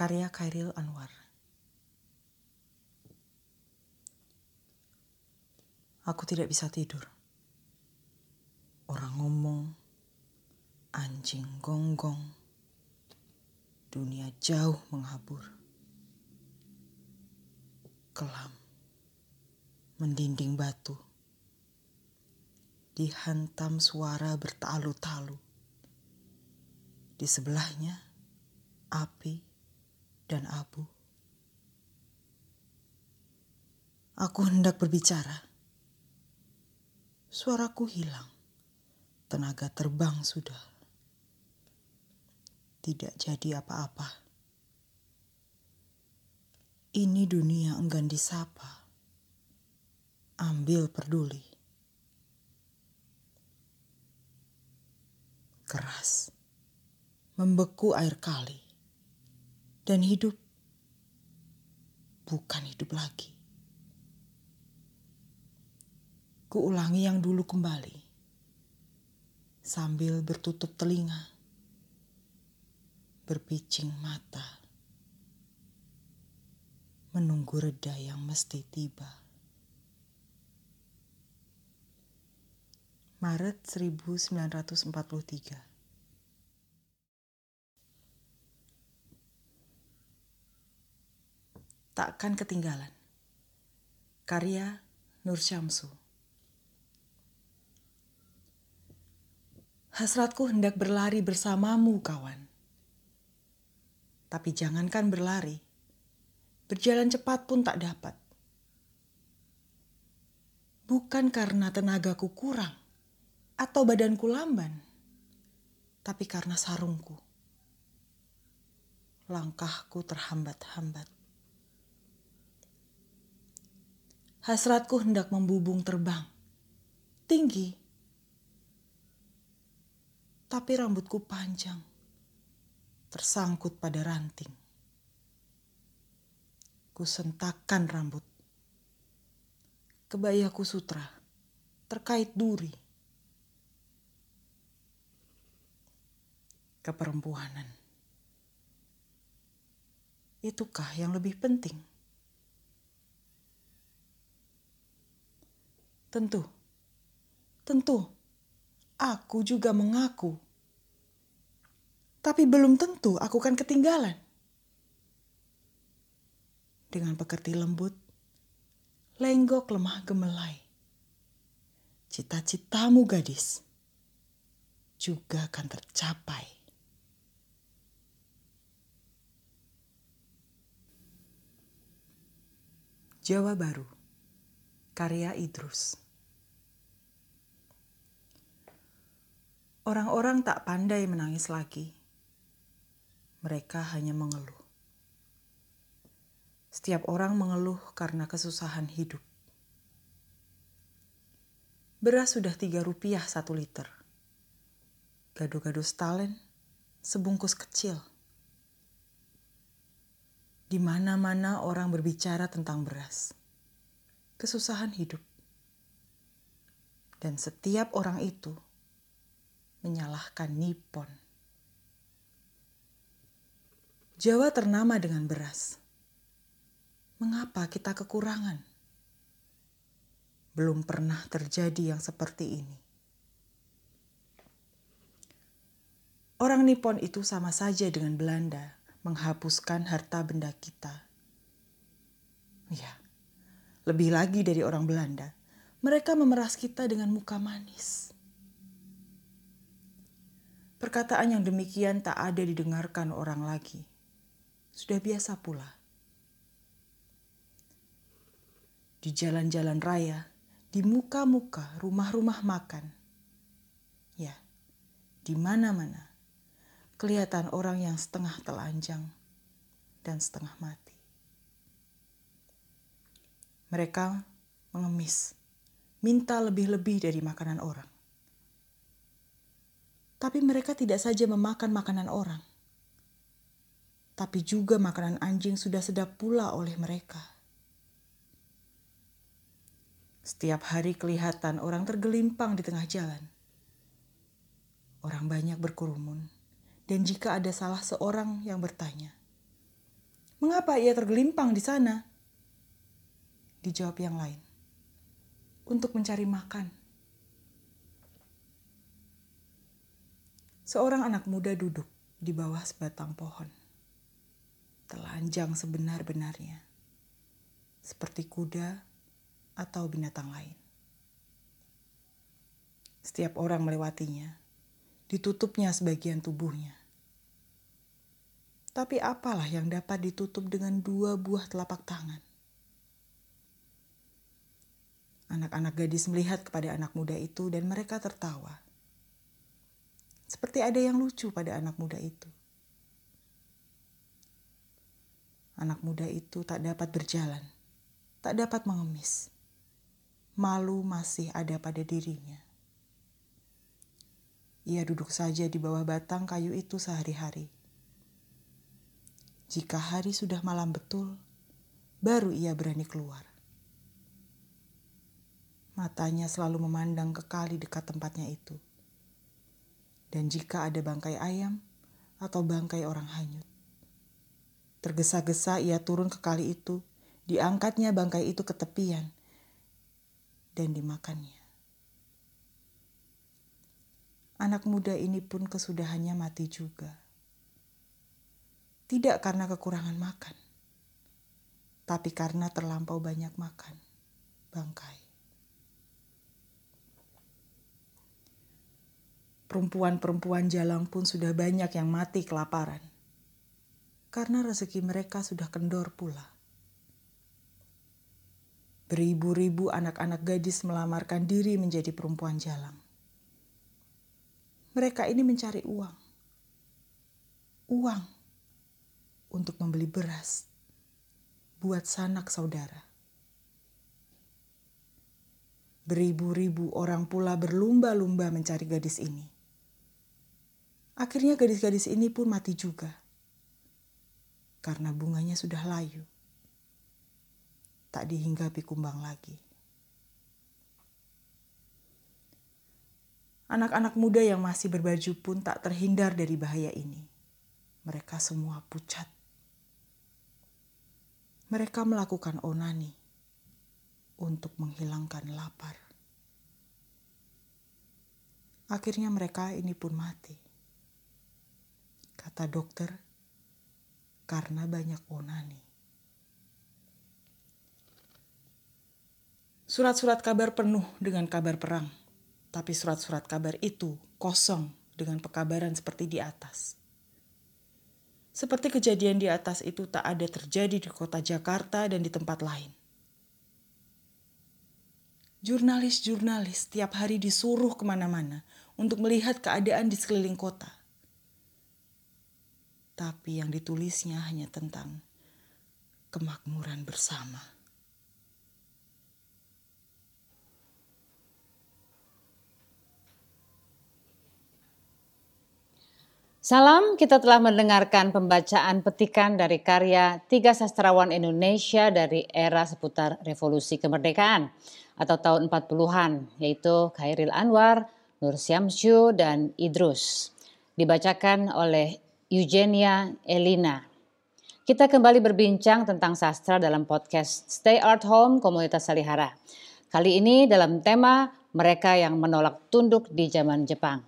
Karya Khairil Anwar Aku tidak bisa tidur. Orang ngomong, anjing gonggong, dunia jauh menghabur. Kelam, mendinding batu, dihantam suara bertalu-talu. Di sebelahnya, api dan abu. Aku hendak berbicara. Suaraku hilang. Tenaga terbang sudah. Tidak jadi apa-apa. Ini dunia enggan disapa. Ambil peduli. Keras. Membeku air kali dan hidup bukan hidup lagi. Kuulangi yang dulu kembali sambil bertutup telinga, berpicing mata, menunggu reda yang mesti tiba. Maret 1943 Takkan ketinggalan. Karya Nur Syamsu. Hasratku hendak berlari bersamamu, kawan. Tapi jangankan berlari, berjalan cepat pun tak dapat. Bukan karena tenagaku kurang atau badanku lamban, tapi karena sarungku. Langkahku terhambat-hambat. Hasratku hendak membubung terbang. Tinggi. Tapi rambutku panjang. Tersangkut pada ranting. Kusentakkan rambut. Kebayaku sutra. Terkait duri. Keperempuanan. Itukah yang lebih penting? Tentu, tentu, aku juga mengaku. Tapi belum tentu aku kan ketinggalan. Dengan pekerti lembut, lenggok lemah gemelai. Cita-citamu gadis juga akan tercapai. Jawa Baru Karya Idrus Orang-orang tak pandai menangis lagi. Mereka hanya mengeluh. Setiap orang mengeluh karena kesusahan hidup. Beras sudah tiga rupiah satu liter. Gado-gado Stalin sebungkus kecil. Di mana-mana orang berbicara tentang beras kesusahan hidup. Dan setiap orang itu menyalahkan Nippon. Jawa ternama dengan beras. Mengapa kita kekurangan? Belum pernah terjadi yang seperti ini. Orang Nippon itu sama saja dengan Belanda menghapuskan harta benda kita. Ya, lebih lagi dari orang Belanda, mereka memeras kita dengan muka manis. Perkataan yang demikian tak ada didengarkan orang lagi. Sudah biasa pula. Di jalan-jalan raya, di muka-muka rumah-rumah makan. Ya, di mana-mana kelihatan orang yang setengah telanjang, dan setengah mati. Mereka mengemis, minta lebih-lebih dari makanan orang. Tapi mereka tidak saja memakan makanan orang, tapi juga makanan anjing sudah sedap pula oleh mereka. Setiap hari kelihatan orang tergelimpang di tengah jalan. Orang banyak berkerumun, dan jika ada salah seorang yang bertanya, "Mengapa ia tergelimpang di sana?" Dijawab yang lain, "Untuk mencari makan." Seorang anak muda duduk di bawah sebatang pohon, telanjang sebenar-benarnya, seperti kuda atau binatang lain. Setiap orang melewatinya, ditutupnya sebagian tubuhnya. Tapi apalah yang dapat ditutup dengan dua buah telapak tangan? Anak-anak gadis melihat kepada anak muda itu dan mereka tertawa. Seperti ada yang lucu pada anak muda itu. Anak muda itu tak dapat berjalan, tak dapat mengemis. Malu masih ada pada dirinya. Ia duduk saja di bawah batang kayu itu sehari-hari. Jika hari sudah malam betul, baru ia berani keluar. Matanya selalu memandang ke kali dekat tempatnya itu. Dan jika ada bangkai ayam atau bangkai orang hanyut, tergesa-gesa ia turun ke kali itu, diangkatnya bangkai itu ke tepian, dan dimakannya. Anak muda ini pun kesudahannya mati juga. Tidak karena kekurangan makan, tapi karena terlampau banyak makan bangkai. Perempuan-perempuan jalang pun sudah banyak yang mati kelaparan. Karena rezeki mereka sudah kendor pula. Beribu-ribu anak-anak gadis melamarkan diri menjadi perempuan jalang mereka ini mencari uang. Uang untuk membeli beras buat sanak saudara. Beribu-ribu orang pula berlumba-lumba mencari gadis ini. Akhirnya gadis-gadis ini pun mati juga. Karena bunganya sudah layu. Tak dihinggapi kumbang lagi. Anak-anak muda yang masih berbaju pun tak terhindar dari bahaya ini. Mereka semua pucat. Mereka melakukan onani untuk menghilangkan lapar. Akhirnya mereka ini pun mati. Kata dokter, karena banyak onani. Surat-surat kabar penuh dengan kabar perang tapi surat-surat kabar itu kosong dengan pekabaran seperti di atas. Seperti kejadian di atas itu tak ada terjadi di kota Jakarta dan di tempat lain. Jurnalis-jurnalis tiap hari disuruh ke mana-mana untuk melihat keadaan di sekeliling kota. Tapi yang ditulisnya hanya tentang kemakmuran bersama. Salam, kita telah mendengarkan pembacaan petikan dari karya tiga sastrawan Indonesia dari era seputar revolusi kemerdekaan atau tahun 40-an, yaitu Khairil Anwar, Nur Syamsyu, dan Idrus. Dibacakan oleh Eugenia Elina. Kita kembali berbincang tentang sastra dalam podcast Stay Art Home Komunitas Salihara. Kali ini dalam tema mereka yang menolak tunduk di zaman Jepang.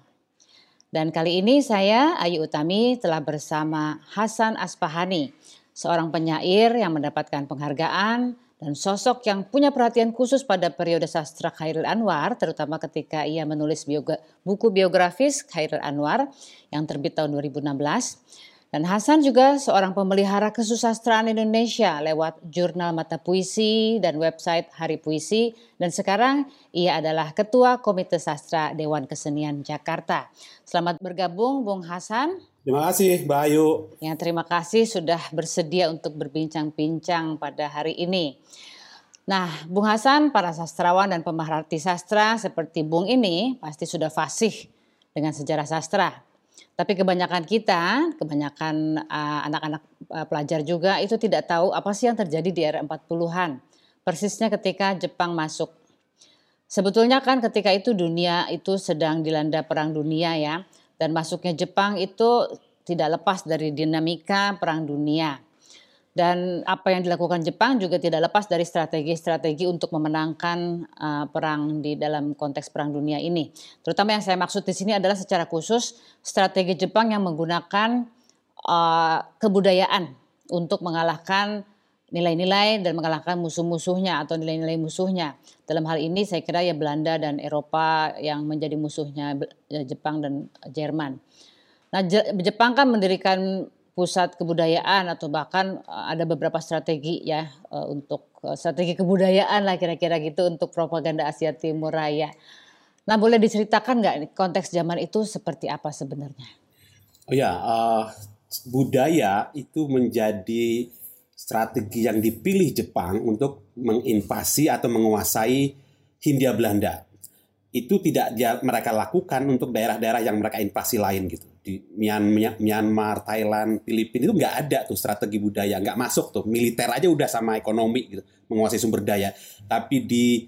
Dan kali ini saya, Ayu Utami, telah bersama Hasan Aspahani, seorang penyair yang mendapatkan penghargaan dan sosok yang punya perhatian khusus pada periode sastra Khairil Anwar, terutama ketika ia menulis bioga buku biografis Khairil Anwar yang terbit tahun 2016. Dan Hasan juga seorang pemelihara kesusastraan Indonesia lewat jurnal mata puisi dan website Hari Puisi. Dan sekarang ia adalah Ketua Komite Sastra Dewan Kesenian Jakarta. Selamat bergabung Bung Hasan Terima kasih Mbak Ayu. Ya, terima kasih sudah bersedia untuk berbincang-bincang pada hari ini. Nah, Bung Hasan, para sastrawan dan pemerhati sastra seperti Bung ini pasti sudah fasih dengan sejarah sastra. Tapi kebanyakan kita, kebanyakan uh, anak-anak uh, pelajar juga itu tidak tahu apa sih yang terjadi di era 40-an. Persisnya ketika Jepang masuk. Sebetulnya kan ketika itu dunia itu sedang dilanda perang dunia ya dan masuknya Jepang itu tidak lepas dari dinamika perang dunia. Dan apa yang dilakukan Jepang juga tidak lepas dari strategi-strategi untuk memenangkan uh, perang di dalam konteks perang dunia ini. Terutama yang saya maksud di sini adalah secara khusus strategi Jepang yang menggunakan uh, kebudayaan untuk mengalahkan nilai-nilai dan mengalahkan musuh-musuhnya atau nilai-nilai musuhnya. Dalam hal ini saya kira ya Belanda dan Eropa yang menjadi musuhnya ya Jepang dan Jerman. Nah Jepang kan mendirikan pusat kebudayaan atau bahkan eh, ada beberapa strategi ya eh, untuk eh, strategi kebudayaan lah kira-kira gitu untuk propaganda Asia Timur Raya. Nah boleh diceritakan nggak konteks zaman itu seperti apa sebenarnya? Oh ya, uh, budaya itu menjadi strategi yang dipilih Jepang untuk menginvasi atau menguasai Hindia Belanda. Itu tidak mereka lakukan untuk daerah-daerah yang mereka invasi lain gitu. Di Myanmar, Thailand, Filipina itu nggak ada tuh strategi budaya, nggak masuk tuh. Militer aja udah sama ekonomi gitu, menguasai sumber daya. Tapi di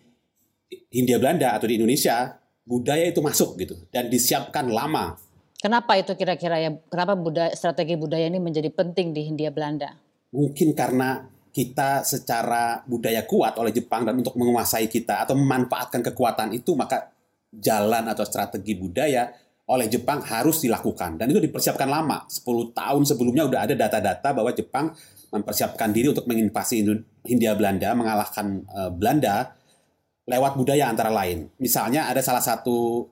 Hindia Belanda atau di Indonesia budaya itu masuk gitu dan disiapkan lama. Kenapa itu kira-kira ya? Kenapa budaya, strategi budaya ini menjadi penting di Hindia Belanda? Mungkin karena kita secara budaya kuat oleh Jepang dan untuk menguasai kita atau memanfaatkan kekuatan itu maka jalan atau strategi budaya oleh Jepang harus dilakukan. Dan itu dipersiapkan lama. 10 tahun sebelumnya udah ada data-data bahwa Jepang mempersiapkan diri untuk menginvasi Hindia Belanda mengalahkan uh, Belanda lewat budaya antara lain. Misalnya ada salah satu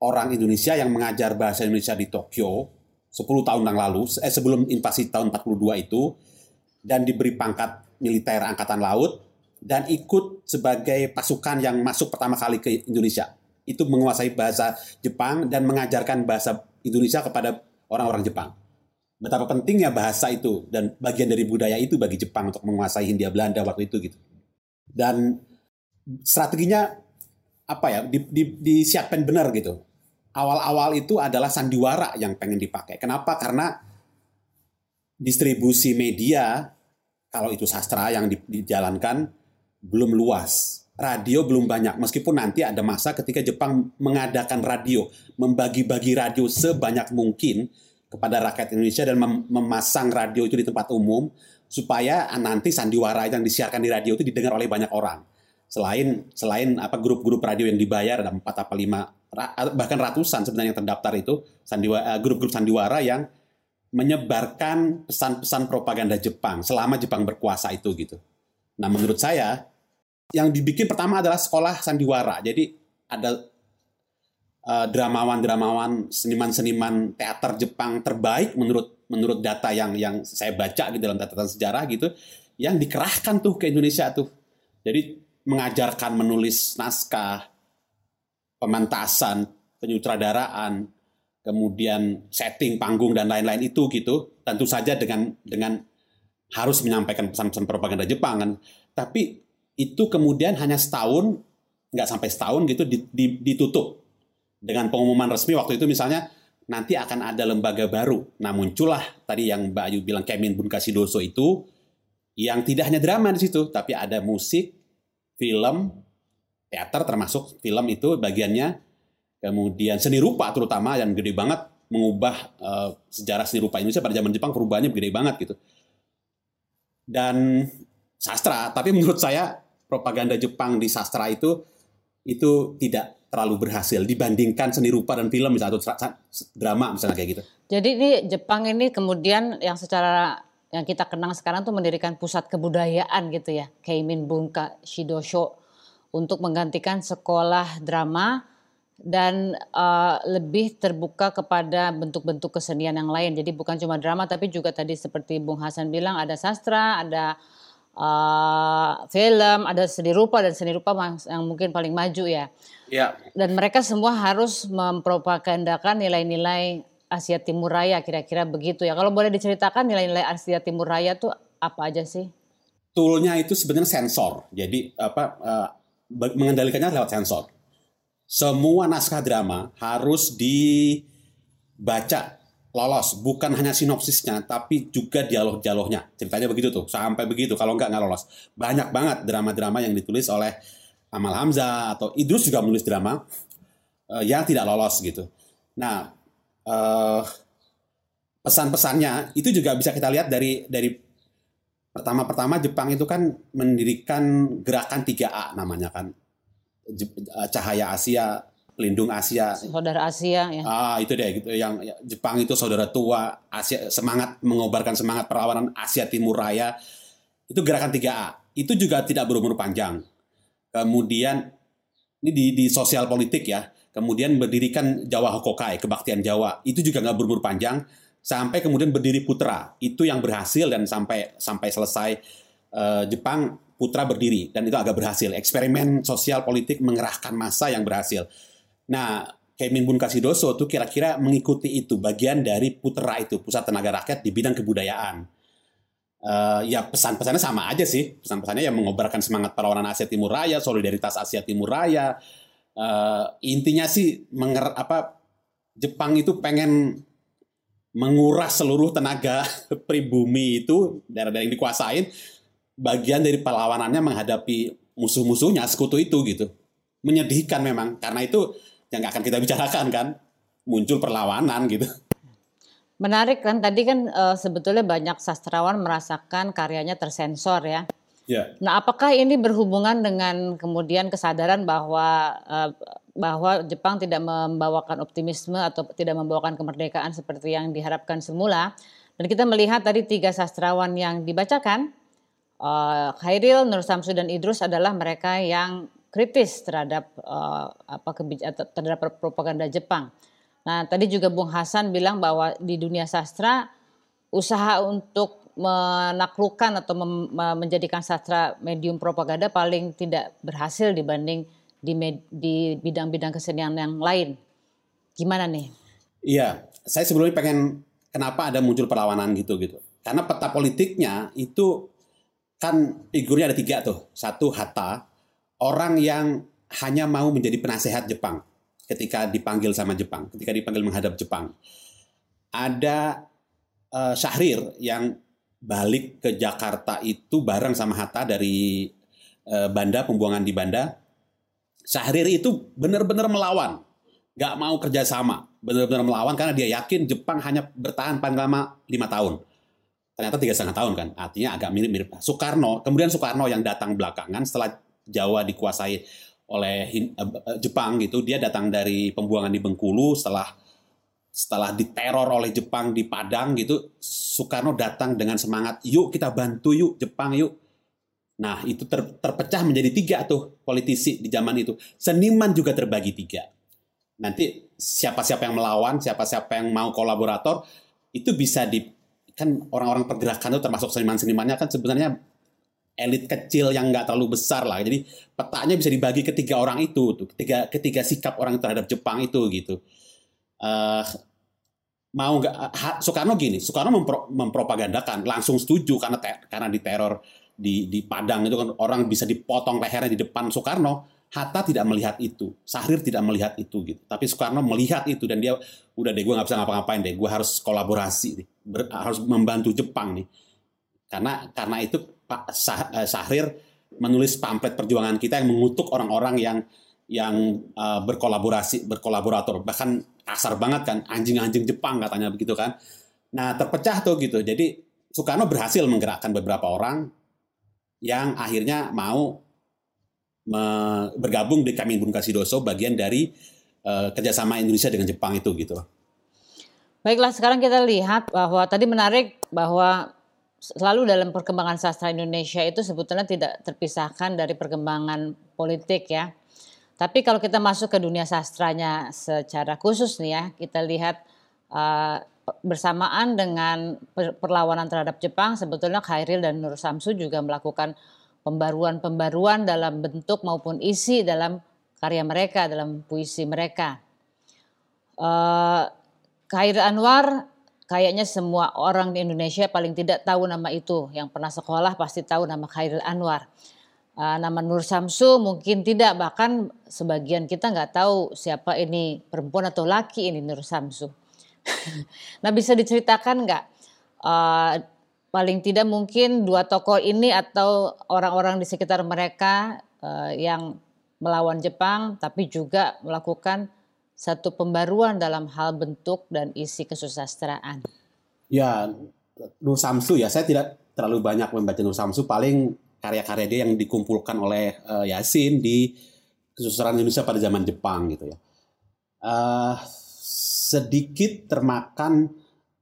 orang Indonesia yang mengajar bahasa Indonesia di Tokyo 10 tahun yang lalu eh, sebelum invasi tahun 42 itu dan diberi pangkat militer angkatan laut dan ikut sebagai pasukan yang masuk pertama kali ke Indonesia. Itu menguasai bahasa Jepang dan mengajarkan bahasa Indonesia kepada orang-orang Jepang. Betapa pentingnya bahasa itu dan bagian dari budaya itu bagi Jepang untuk menguasai Hindia Belanda waktu itu gitu. Dan strateginya apa ya di, di, disiapkan benar gitu. Awal-awal itu adalah sandiwara yang pengen dipakai. Kenapa? Karena distribusi media kalau itu sastra yang dijalankan belum luas. Radio belum banyak, meskipun nanti ada masa ketika Jepang mengadakan radio, membagi-bagi radio sebanyak mungkin kepada rakyat Indonesia dan mem memasang radio itu di tempat umum supaya nanti sandiwara yang disiarkan di radio itu didengar oleh banyak orang. Selain selain apa grup-grup radio yang dibayar ada empat apa lima bahkan ratusan sebenarnya yang terdaftar itu sandiwara grup-grup sandiwara yang menyebarkan pesan-pesan propaganda Jepang selama Jepang berkuasa itu gitu. Nah menurut saya yang dibikin pertama adalah sekolah sandiwara. Jadi ada uh, dramawan-dramawan, seniman-seniman teater Jepang terbaik menurut menurut data yang yang saya baca di dalam catatan sejarah gitu, yang dikerahkan tuh ke Indonesia tuh. Jadi mengajarkan menulis naskah, pementasan, penyutradaraan, kemudian setting panggung dan lain-lain itu gitu tentu saja dengan dengan harus menyampaikan pesan-pesan propaganda Jepang kan. Tapi itu kemudian hanya setahun nggak sampai setahun gitu ditutup. Dengan pengumuman resmi waktu itu misalnya nanti akan ada lembaga baru. Nah muncullah tadi yang Mbak Ayu bilang Kemin Bunkasi Doso itu yang tidak hanya drama di situ tapi ada musik film teater termasuk film itu bagiannya kemudian seni rupa terutama yang gede banget mengubah uh, sejarah seni rupa Indonesia pada zaman Jepang perubahannya gede banget gitu dan sastra tapi menurut saya propaganda Jepang di sastra itu itu tidak terlalu berhasil dibandingkan seni rupa dan film misalnya atau drama misalnya kayak gitu. Jadi ini Jepang ini kemudian yang secara yang kita kenang sekarang tuh mendirikan pusat kebudayaan gitu ya, Keimin Bunka Shidosho untuk menggantikan sekolah drama dan uh, lebih terbuka kepada bentuk-bentuk kesenian yang lain. Jadi bukan cuma drama tapi juga tadi seperti Bung Hasan bilang ada sastra, ada uh, film, ada seni rupa dan seni rupa yang mungkin paling maju ya. Ya. Dan mereka semua harus mempropagandakan nilai-nilai Asia Timur Raya kira-kira begitu ya. Kalau boleh diceritakan nilai-nilai Asia Timur Raya tuh apa aja sih? Toolnya itu sebenarnya sensor. Jadi apa uh, mengendalikannya lewat sensor. Semua naskah drama harus dibaca lolos, bukan hanya sinopsisnya, tapi juga dialog-dialognya. Ceritanya begitu tuh, sampai begitu. Kalau nggak nggak lolos. Banyak banget drama-drama yang ditulis oleh Amal Hamzah atau Idrus juga menulis drama uh, yang tidak lolos gitu. Nah, uh, pesan-pesannya itu juga bisa kita lihat dari dari pertama-pertama Jepang itu kan mendirikan gerakan 3A namanya kan cahaya Asia, pelindung Asia. Saudara Asia ya. Ah, itu deh gitu yang ya, Jepang itu saudara tua, Asia semangat mengobarkan semangat perlawanan Asia Timur Raya. Itu gerakan 3A. Itu juga tidak berumur panjang. Kemudian ini di, di sosial politik ya. Kemudian berdirikan Jawa Hokokai, kebaktian Jawa. Itu juga nggak berumur panjang sampai kemudian berdiri Putra. Itu yang berhasil dan sampai sampai selesai uh, Jepang Putra berdiri dan itu agak berhasil. Eksperimen sosial politik mengerahkan massa yang berhasil. Nah, Bun Kasidoso itu kira-kira mengikuti itu bagian dari Putra itu pusat tenaga rakyat di bidang kebudayaan. Uh, ya pesan-pesannya sama aja sih. Pesan-pesannya yang mengobarkan semangat perlawanan Asia Timur Raya, solidaritas Asia Timur Raya. Uh, intinya sih menger apa Jepang itu pengen menguras seluruh tenaga pribumi itu daerah-daerah yang dikuasain bagian dari perlawanannya menghadapi musuh-musuhnya sekutu itu gitu. Menyedihkan memang karena itu yang nggak akan kita bicarakan kan muncul perlawanan gitu. Menarik kan tadi kan uh, sebetulnya banyak sastrawan merasakan karyanya tersensor ya. Yeah. Nah, apakah ini berhubungan dengan kemudian kesadaran bahwa uh, bahwa Jepang tidak membawakan optimisme atau tidak membawakan kemerdekaan seperti yang diharapkan semula? Dan kita melihat tadi tiga sastrawan yang dibacakan uh, Khairil, Nur Samsu dan Idrus adalah mereka yang kritis terhadap uh, apa terhadap propaganda Jepang. Nah, tadi juga Bung Hasan bilang bahwa di dunia sastra usaha untuk menaklukkan atau menjadikan sastra medium propaganda paling tidak berhasil dibanding di di bidang-bidang kesenian yang lain. Gimana nih? Iya, saya sebelumnya pengen kenapa ada muncul perlawanan gitu gitu. Karena peta politiknya itu kan figurnya ada tiga tuh. Satu Hatta, orang yang hanya mau menjadi penasehat Jepang ketika dipanggil sama Jepang, ketika dipanggil menghadap Jepang. Ada uh, Syahrir yang balik ke Jakarta itu bareng sama Hatta dari uh, Banda, pembuangan di Banda. Syahrir itu benar-benar melawan, nggak mau kerjasama, benar-benar melawan karena dia yakin Jepang hanya bertahan paling lama lima tahun ternyata tiga setengah tahun kan artinya agak mirip-mirip. Soekarno kemudian Soekarno yang datang belakangan setelah Jawa dikuasai oleh eh, eh, Jepang gitu dia datang dari pembuangan di Bengkulu setelah setelah diteror oleh Jepang di Padang gitu Soekarno datang dengan semangat yuk kita bantu yuk Jepang yuk. Nah itu ter, terpecah menjadi tiga tuh politisi di zaman itu. Seniman juga terbagi tiga. Nanti siapa-siapa yang melawan siapa-siapa yang mau kolaborator itu bisa di kan orang-orang pergerakan itu termasuk seniman-senimannya kan sebenarnya elit kecil yang nggak terlalu besar lah. Jadi petanya bisa dibagi ketiga orang itu, tuh, ketiga ketiga sikap orang terhadap Jepang itu gitu. Uh, mau nggak Soekarno gini, Soekarno mempro, mempropagandakan langsung setuju karena karena diteror di di Padang itu kan orang bisa dipotong lehernya di depan Soekarno. Hatta tidak melihat itu, Sahrir tidak melihat itu gitu. Tapi Soekarno melihat itu dan dia udah deh gue nggak bisa ngapa-ngapain deh, gue harus kolaborasi nih ber, harus membantu Jepang nih. Karena karena itu Pak Sah, eh, Sahrir menulis pamflet perjuangan kita yang mengutuk orang-orang yang yang uh, berkolaborasi berkolaborator bahkan kasar banget kan anjing-anjing Jepang katanya begitu kan. Nah, terpecah tuh gitu. Jadi Soekarno berhasil menggerakkan beberapa orang yang akhirnya mau bergabung di Bun Kasidoso bagian dari uh, kerjasama Indonesia dengan Jepang itu gitu. Baiklah, sekarang kita lihat bahwa tadi menarik bahwa selalu dalam perkembangan sastra Indonesia itu sebetulnya tidak terpisahkan dari perkembangan politik ya. Tapi kalau kita masuk ke dunia sastranya secara khusus nih ya, kita lihat uh, bersamaan dengan perlawanan terhadap Jepang, sebetulnya Khairil dan Nur Samsu juga melakukan pembaruan-pembaruan dalam bentuk maupun isi dalam karya mereka, dalam puisi mereka. Uh, Khairil Anwar kayaknya semua orang di Indonesia paling tidak tahu nama itu. Yang pernah sekolah pasti tahu nama Khairil Anwar. Uh, nama Nur Samsu mungkin tidak bahkan sebagian kita nggak tahu siapa ini perempuan atau laki ini Nur Samsu. nah bisa diceritakan nggak uh, paling tidak mungkin dua tokoh ini atau orang-orang di sekitar mereka uh, yang melawan Jepang tapi juga melakukan satu pembaruan dalam hal bentuk dan isi kesusastraan. Ya, Nur Samsu ya, saya tidak terlalu banyak membaca Nur Samsu, paling karya-karya dia yang dikumpulkan oleh uh, Yasin di kesusastraan Indonesia pada zaman Jepang gitu ya. Uh, sedikit termakan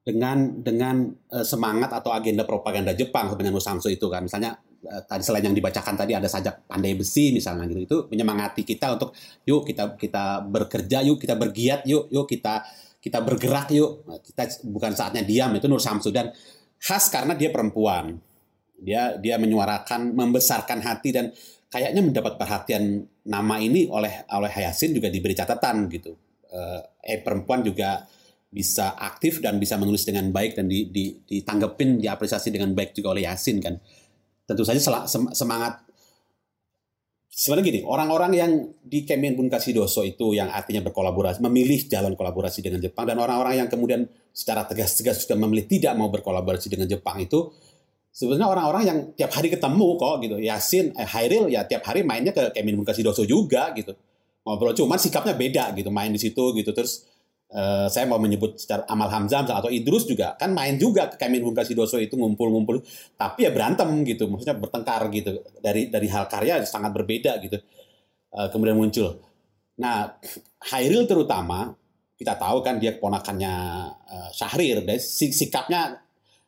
dengan dengan uh, semangat atau agenda propaganda Jepang sebenarnya Nur Samsu itu kan. Misalnya Eh, tadi selain yang dibacakan tadi ada sajak pandai besi misalnya gitu. Itu menyemangati kita untuk yuk kita kita bekerja yuk kita bergiat yuk yuk kita kita bergerak yuk. Nah, kita bukan saatnya diam itu Nur Samsu. Dan khas karena dia perempuan. Dia dia menyuarakan membesarkan hati dan kayaknya mendapat perhatian nama ini oleh oleh Hayasin juga diberi catatan gitu. Eh, eh perempuan juga bisa aktif dan bisa menulis dengan baik dan di, di, ditanggepin diapresiasi dengan baik juga oleh Yasin kan. Tentu saja semangat sebenarnya gini orang-orang yang di Kemenbun Kasidoso itu yang artinya berkolaborasi memilih jalan kolaborasi dengan Jepang dan orang-orang yang kemudian secara tegas-tegas sudah memilih tidak mau berkolaborasi dengan Jepang itu sebenarnya orang-orang yang tiap hari ketemu kok gitu. Yasin eh, Hairil ya tiap hari mainnya ke Kemenbun Kasidoso juga gitu. Ngobrol cuman sikapnya beda gitu. Main di situ gitu. Terus Uh, saya mau menyebut secara Amal Hamzah atau Idrus juga. Kan main juga ke Kemenhun Kasidoso itu ngumpul-ngumpul. Tapi ya berantem gitu. Maksudnya bertengkar gitu. Dari dari hal karya sangat berbeda gitu. Uh, kemudian muncul. Nah Hairil terutama kita tahu kan dia keponakannya uh, Syahrir. Dan sikapnya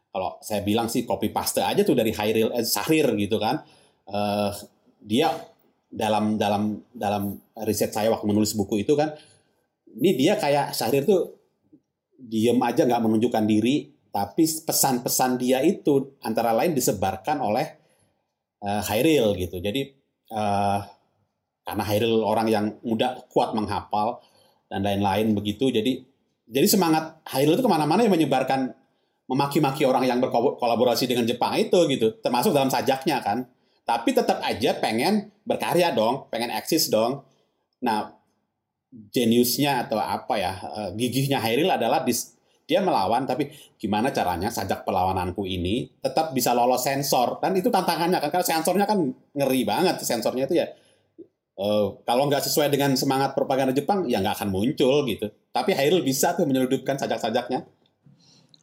kalau saya bilang sih copy paste aja tuh dari Hairil eh, Syahrir gitu kan. Uh, dia dalam dalam dalam riset saya waktu menulis buku itu kan ini dia kayak Syahrir tuh diem aja nggak menunjukkan diri, tapi pesan-pesan dia itu antara lain disebarkan oleh uh, Hairil gitu. Jadi uh, karena Hairil orang yang mudah kuat menghafal dan lain-lain begitu, jadi jadi semangat Hairil itu ke mana-mana yang menyebarkan memaki-maki orang yang berkolaborasi dengan Jepang itu gitu, termasuk dalam sajaknya kan. Tapi tetap aja pengen berkarya dong, pengen eksis dong. Nah, jeniusnya atau apa ya uh, gigihnya Hairil adalah dis, dia melawan tapi gimana caranya sajak perlawananku ini tetap bisa lolos sensor? Dan itu tantangannya kan kalau sensornya kan ngeri banget. Sensornya itu ya uh, kalau nggak sesuai dengan semangat propaganda Jepang ya nggak akan muncul gitu. Tapi Hairil bisa tuh menyeludupkan sajak-sajaknya.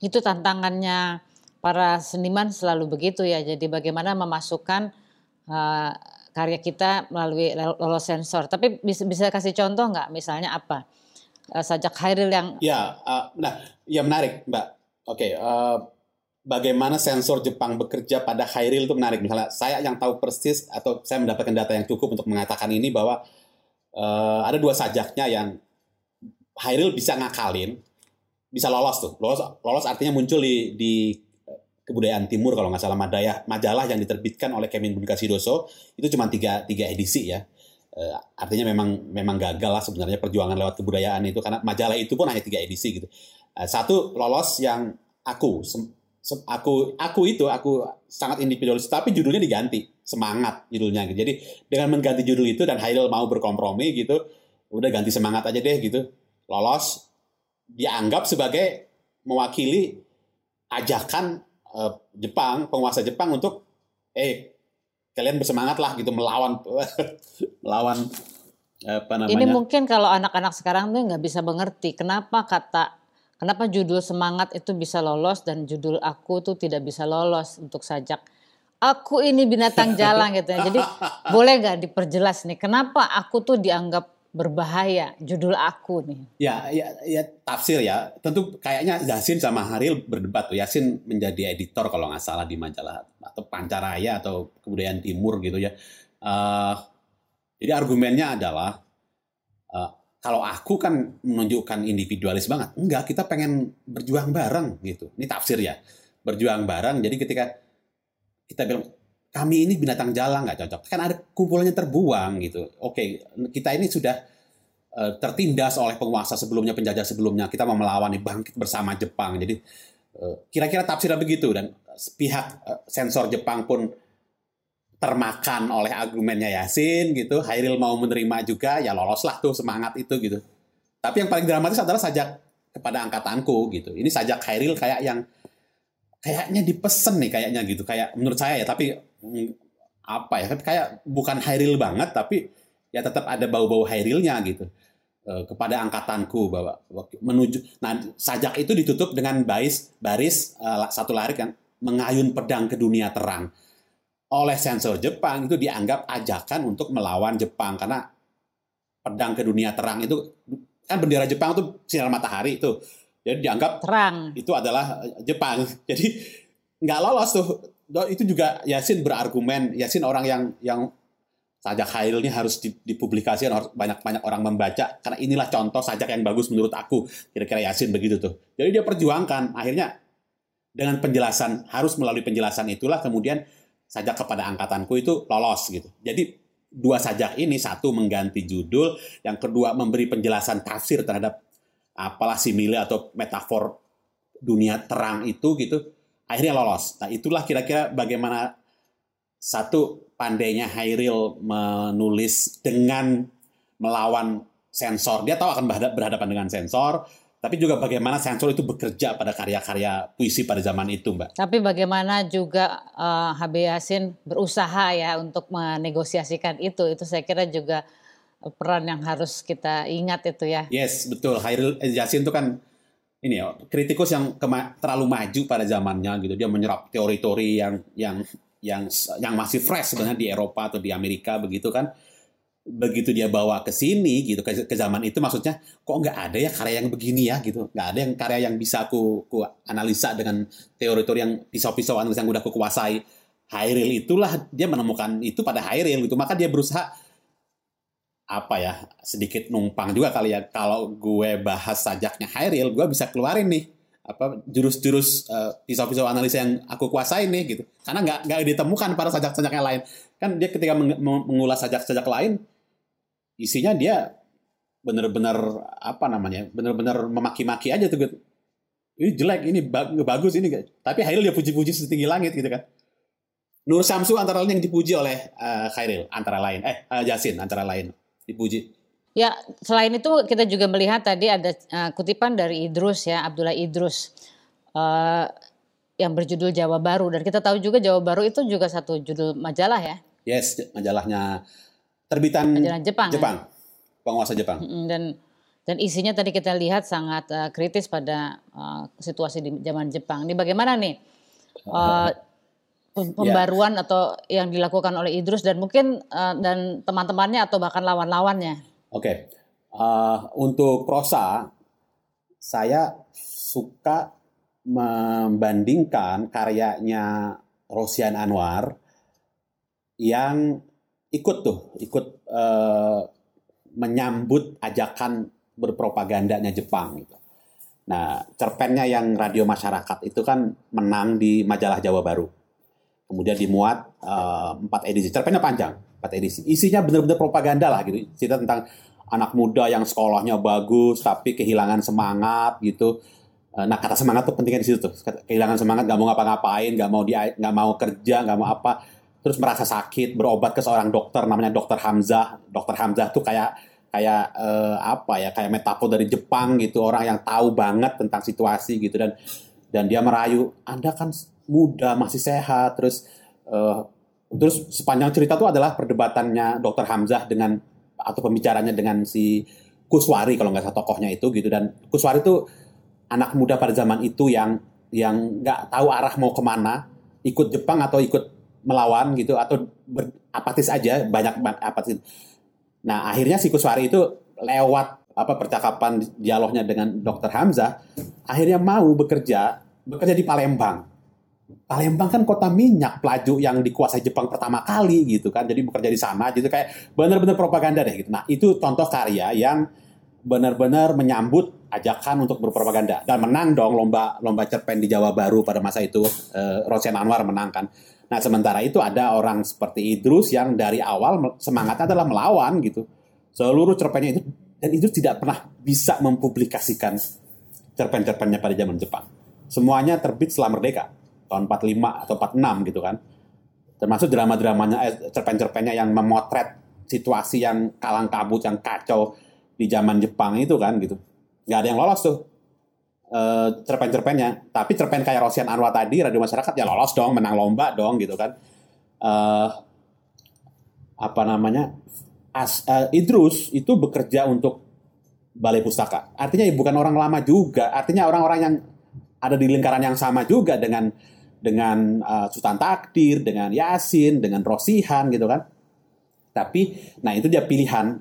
Itu tantangannya para seniman selalu begitu ya. Jadi bagaimana memasukkan uh, karya kita melalui lolos sensor. Tapi bisa, bisa kasih contoh nggak? Misalnya apa? Uh, sajak Hairil yang ya, uh, nah, ya menarik, Mbak. Oke, okay, uh, bagaimana sensor Jepang bekerja pada Hairil itu menarik. Misalnya saya yang tahu persis atau saya mendapatkan data yang cukup untuk mengatakan ini bahwa uh, ada dua sajaknya yang Hairil bisa ngakalin, bisa lolos tuh. Lolos, lolos artinya muncul di, di kebudayaan timur kalau nggak salah majalah majalah yang diterbitkan oleh Kemin Doso itu cuma tiga, tiga edisi ya. Uh, artinya memang memang gagal lah sebenarnya perjuangan lewat kebudayaan itu karena majalah itu pun hanya tiga edisi gitu. Uh, satu lolos yang aku aku aku itu aku sangat individualis tapi judulnya diganti. Semangat judulnya gitu. jadi dengan mengganti judul itu dan Haidel mau berkompromi gitu udah ganti semangat aja deh gitu. Lolos dianggap sebagai mewakili ajakan uh, Jepang, penguasa Jepang untuk eh kalian bersemangat lah gitu melawan melawan apa namanya. Ini mungkin kalau anak-anak sekarang tuh nggak bisa mengerti kenapa kata kenapa judul semangat itu bisa lolos dan judul aku tuh tidak bisa lolos untuk sajak. Aku ini binatang jalan gitu ya. Jadi boleh nggak diperjelas nih kenapa aku tuh dianggap berbahaya judul aku nih. Ya, ya, ya tafsir ya. Tentu kayaknya Yasin sama Haril berdebat tuh. Yasin menjadi editor kalau nggak salah di majalah atau Pancaraya atau Kebudayaan Timur gitu ya. Uh, jadi argumennya adalah uh, kalau aku kan menunjukkan individualis banget. Enggak, kita pengen berjuang bareng gitu. Ini tafsir ya. Berjuang bareng. Jadi ketika kita bilang kami ini binatang jalan nggak cocok. Kan ada kumpulannya terbuang gitu. Oke, kita ini sudah uh, tertindas oleh penguasa sebelumnya, penjajah sebelumnya. Kita mau melawan bangkit bersama Jepang. Jadi uh, kira-kira tafsirnya begitu dan pihak uh, sensor Jepang pun termakan oleh argumennya Yasin gitu. Hairil mau menerima juga, ya loloslah tuh semangat itu gitu. Tapi yang paling dramatis adalah sajak kepada angkatanku gitu. Ini sajak Hairil kayak yang kayaknya dipesen nih kayaknya gitu. Kayak menurut saya ya, tapi apa ya? Kayak bukan Hairil banget, tapi ya tetap ada bau-bau Hairilnya gitu. E, kepada angkatanku bahwa menuju. Nah sajak itu ditutup dengan baris baris uh, satu larik kan mengayun pedang ke dunia terang. Oleh sensor Jepang itu dianggap ajakan untuk melawan Jepang. Karena pedang ke dunia terang itu kan bendera Jepang itu sinar matahari itu. Jadi dianggap terang. itu adalah Jepang. Jadi nggak lolos tuh itu juga Yasin berargumen. Yasin orang yang yang sajak Khail ini harus dipublikasikan harus banyak banyak orang membaca. Karena inilah contoh sajak yang bagus menurut aku. Kira-kira Yasin begitu tuh. Jadi dia perjuangkan. Akhirnya dengan penjelasan harus melalui penjelasan itulah kemudian sajak kepada angkatanku itu lolos gitu. Jadi dua sajak ini satu mengganti judul, yang kedua memberi penjelasan tafsir terhadap apalah simile atau metafor dunia terang itu gitu. Akhirnya lolos. Nah, itulah kira-kira bagaimana satu pandainya Hairil menulis dengan melawan sensor. Dia tahu akan berhadapan dengan sensor, tapi juga bagaimana sensor itu bekerja pada karya-karya puisi pada zaman itu, Mbak. Tapi bagaimana juga uh, eh, HB Yasin berusaha ya untuk menegosiasikan itu, itu saya kira juga peran yang harus kita ingat itu ya. Yes, betul. Hairil Yasin itu kan ini ya kritikus yang terlalu maju pada zamannya gitu. Dia menyerap teori-teori yang yang yang yang masih fresh sebenarnya di Eropa atau di Amerika begitu kan. Begitu dia bawa ke sini gitu ke, ke zaman itu maksudnya kok nggak ada ya karya yang begini ya? gitu. Nggak ada yang karya yang bisa aku, aku analisa dengan teori-teori yang pisau-pisau analisa yang udah aku kuasai. Hairil itulah dia menemukan itu pada Hairil gitu. Maka dia berusaha apa ya sedikit numpang juga kali ya. Kalau gue bahas sajaknya Hairil gue bisa keluarin nih apa jurus-jurus uh, pisau-pisau analisa yang aku kuasai nih gitu. Karena nggak nggak ditemukan para sajak-sajak yang lain. Kan dia ketika mengulas sajak-sajak lain isinya dia benar-benar apa namanya benar-benar memaki-maki aja tuh gitu. ini jelek ini bagus ini tapi Hairil dia puji-puji setinggi langit gitu kan. Nur Samsu antara lain yang dipuji oleh uh, Khairil antara lain. Eh uh, Jasin antara lain dipuji Ya, selain itu kita juga melihat tadi ada uh, kutipan dari Idrus ya, Abdullah Idrus uh, yang berjudul Jawa Baru dan kita tahu juga Jawa Baru itu juga satu judul majalah ya. Yes, majalahnya terbitan Jepang. Jepang. Ya? Penguasa Jepang. Dan dan isinya tadi kita lihat sangat uh, kritis pada uh, situasi di zaman Jepang. Ini bagaimana nih uh, pembaruan yeah. atau yang dilakukan oleh Idrus dan mungkin uh, dan teman-temannya atau bahkan lawan-lawannya? Oke, okay. uh, untuk prosa saya suka membandingkan karyanya Rosian Anwar yang ikut tuh, ikut uh, menyambut ajakan berpropagandanya Jepang gitu. Nah, cerpennya yang radio masyarakat itu kan menang di majalah Jawa Baru. Kemudian dimuat uh, empat edisi. Cerpennya panjang, empat edisi. Isinya benar-benar propaganda lah gitu. Cerita tentang anak muda yang sekolahnya bagus tapi kehilangan semangat gitu. Eh, nah kata semangat tuh pentingnya di situ tuh. Kehilangan semangat, gak mau ngapa-ngapain, gak mau dia, gak mau kerja, gak mau apa terus merasa sakit berobat ke seorang dokter namanya dokter Hamzah dokter Hamzah tuh kayak kayak eh, apa ya kayak metafor dari Jepang gitu orang yang tahu banget tentang situasi gitu dan dan dia merayu anda kan muda masih sehat terus eh, terus sepanjang cerita tuh adalah perdebatannya dokter Hamzah dengan atau pembicaranya dengan si Kuswari kalau nggak salah tokohnya itu gitu dan Kuswari itu anak muda pada zaman itu yang yang nggak tahu arah mau ke mana ikut Jepang atau ikut melawan gitu atau ber, apatis aja banyak apatis. Nah akhirnya si Kuswari itu lewat apa percakapan dialognya dengan Dokter Hamzah akhirnya mau bekerja bekerja di Palembang. Palembang kan kota minyak pelaju yang dikuasai Jepang pertama kali gitu kan jadi bekerja di sana gitu kayak benar-benar propaganda deh gitu. Nah itu contoh karya yang benar-benar menyambut ajakan untuk berpropaganda dan menang dong lomba lomba cerpen di Jawa Baru pada masa itu eh, Rosian Anwar menangkan. Nah sementara itu ada orang seperti Idrus yang dari awal semangatnya adalah melawan gitu. Seluruh cerpennya itu dan itu tidak pernah bisa mempublikasikan cerpen-cerpennya pada zaman Jepang. Semuanya terbit setelah merdeka tahun 45 atau 46 gitu kan. Termasuk drama-dramanya eh, cerpen-cerpennya yang memotret situasi yang kalang kabut yang kacau di zaman Jepang itu kan gitu. Nggak ada yang lolos tuh uh, cerpen-cerpennya. Tapi cerpen kayak Rosian Anwar tadi, Radio Masyarakat ya lolos dong, menang lomba dong gitu kan. Uh, apa namanya? As, uh, Idrus itu bekerja untuk Balai Pustaka. Artinya ya bukan orang lama juga. Artinya orang-orang yang ada di lingkaran yang sama juga dengan dengan uh, Sultan Takdir, dengan Yasin, dengan Rosihan gitu kan. Tapi, nah itu dia pilihan.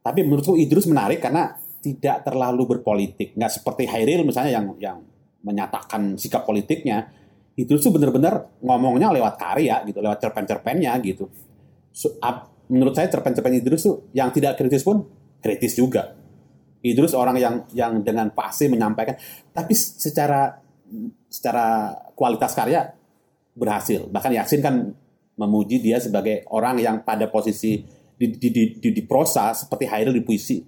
Tapi menurutku Idrus menarik karena tidak terlalu berpolitik. Nggak seperti Hairil misalnya yang yang menyatakan sikap politiknya. Idrus tuh benar-benar ngomongnya lewat karya gitu, lewat cerpen-cerpennya gitu. So, up, menurut saya cerpen-cerpen Idrus tuh yang tidak kritis pun kritis juga. Idrus orang yang yang dengan pasti menyampaikan, tapi secara secara kualitas karya berhasil. Bahkan Yasin kan memuji dia sebagai orang yang pada posisi di, di, di, di, di prosa seperti Hairil di puisi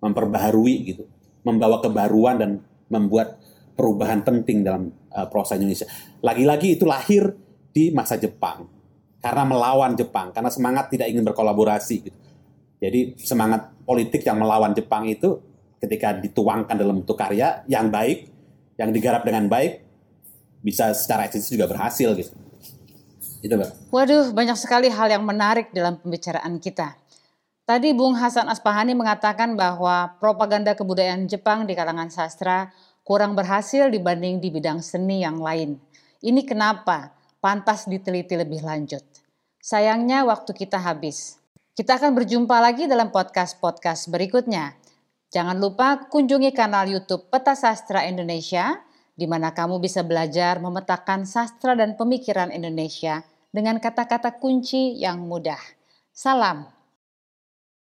memperbaharui gitu, membawa kebaruan dan membuat perubahan penting dalam uh, prosa Indonesia. Lagi-lagi itu lahir di masa Jepang karena melawan Jepang, karena semangat tidak ingin berkolaborasi gitu. Jadi semangat politik yang melawan Jepang itu ketika dituangkan dalam bentuk karya yang baik, yang digarap dengan baik, bisa secara eksistensi juga berhasil gitu. Itu, Mbak. Waduh, banyak sekali hal yang menarik dalam pembicaraan kita. Tadi Bung Hasan Aspahani mengatakan bahwa propaganda kebudayaan Jepang di kalangan sastra kurang berhasil dibanding di bidang seni yang lain. Ini kenapa? Pantas diteliti lebih lanjut. Sayangnya waktu kita habis. Kita akan berjumpa lagi dalam podcast-podcast berikutnya. Jangan lupa kunjungi kanal YouTube Peta Sastra Indonesia di mana kamu bisa belajar memetakan sastra dan pemikiran Indonesia dengan kata-kata kunci yang mudah. Salam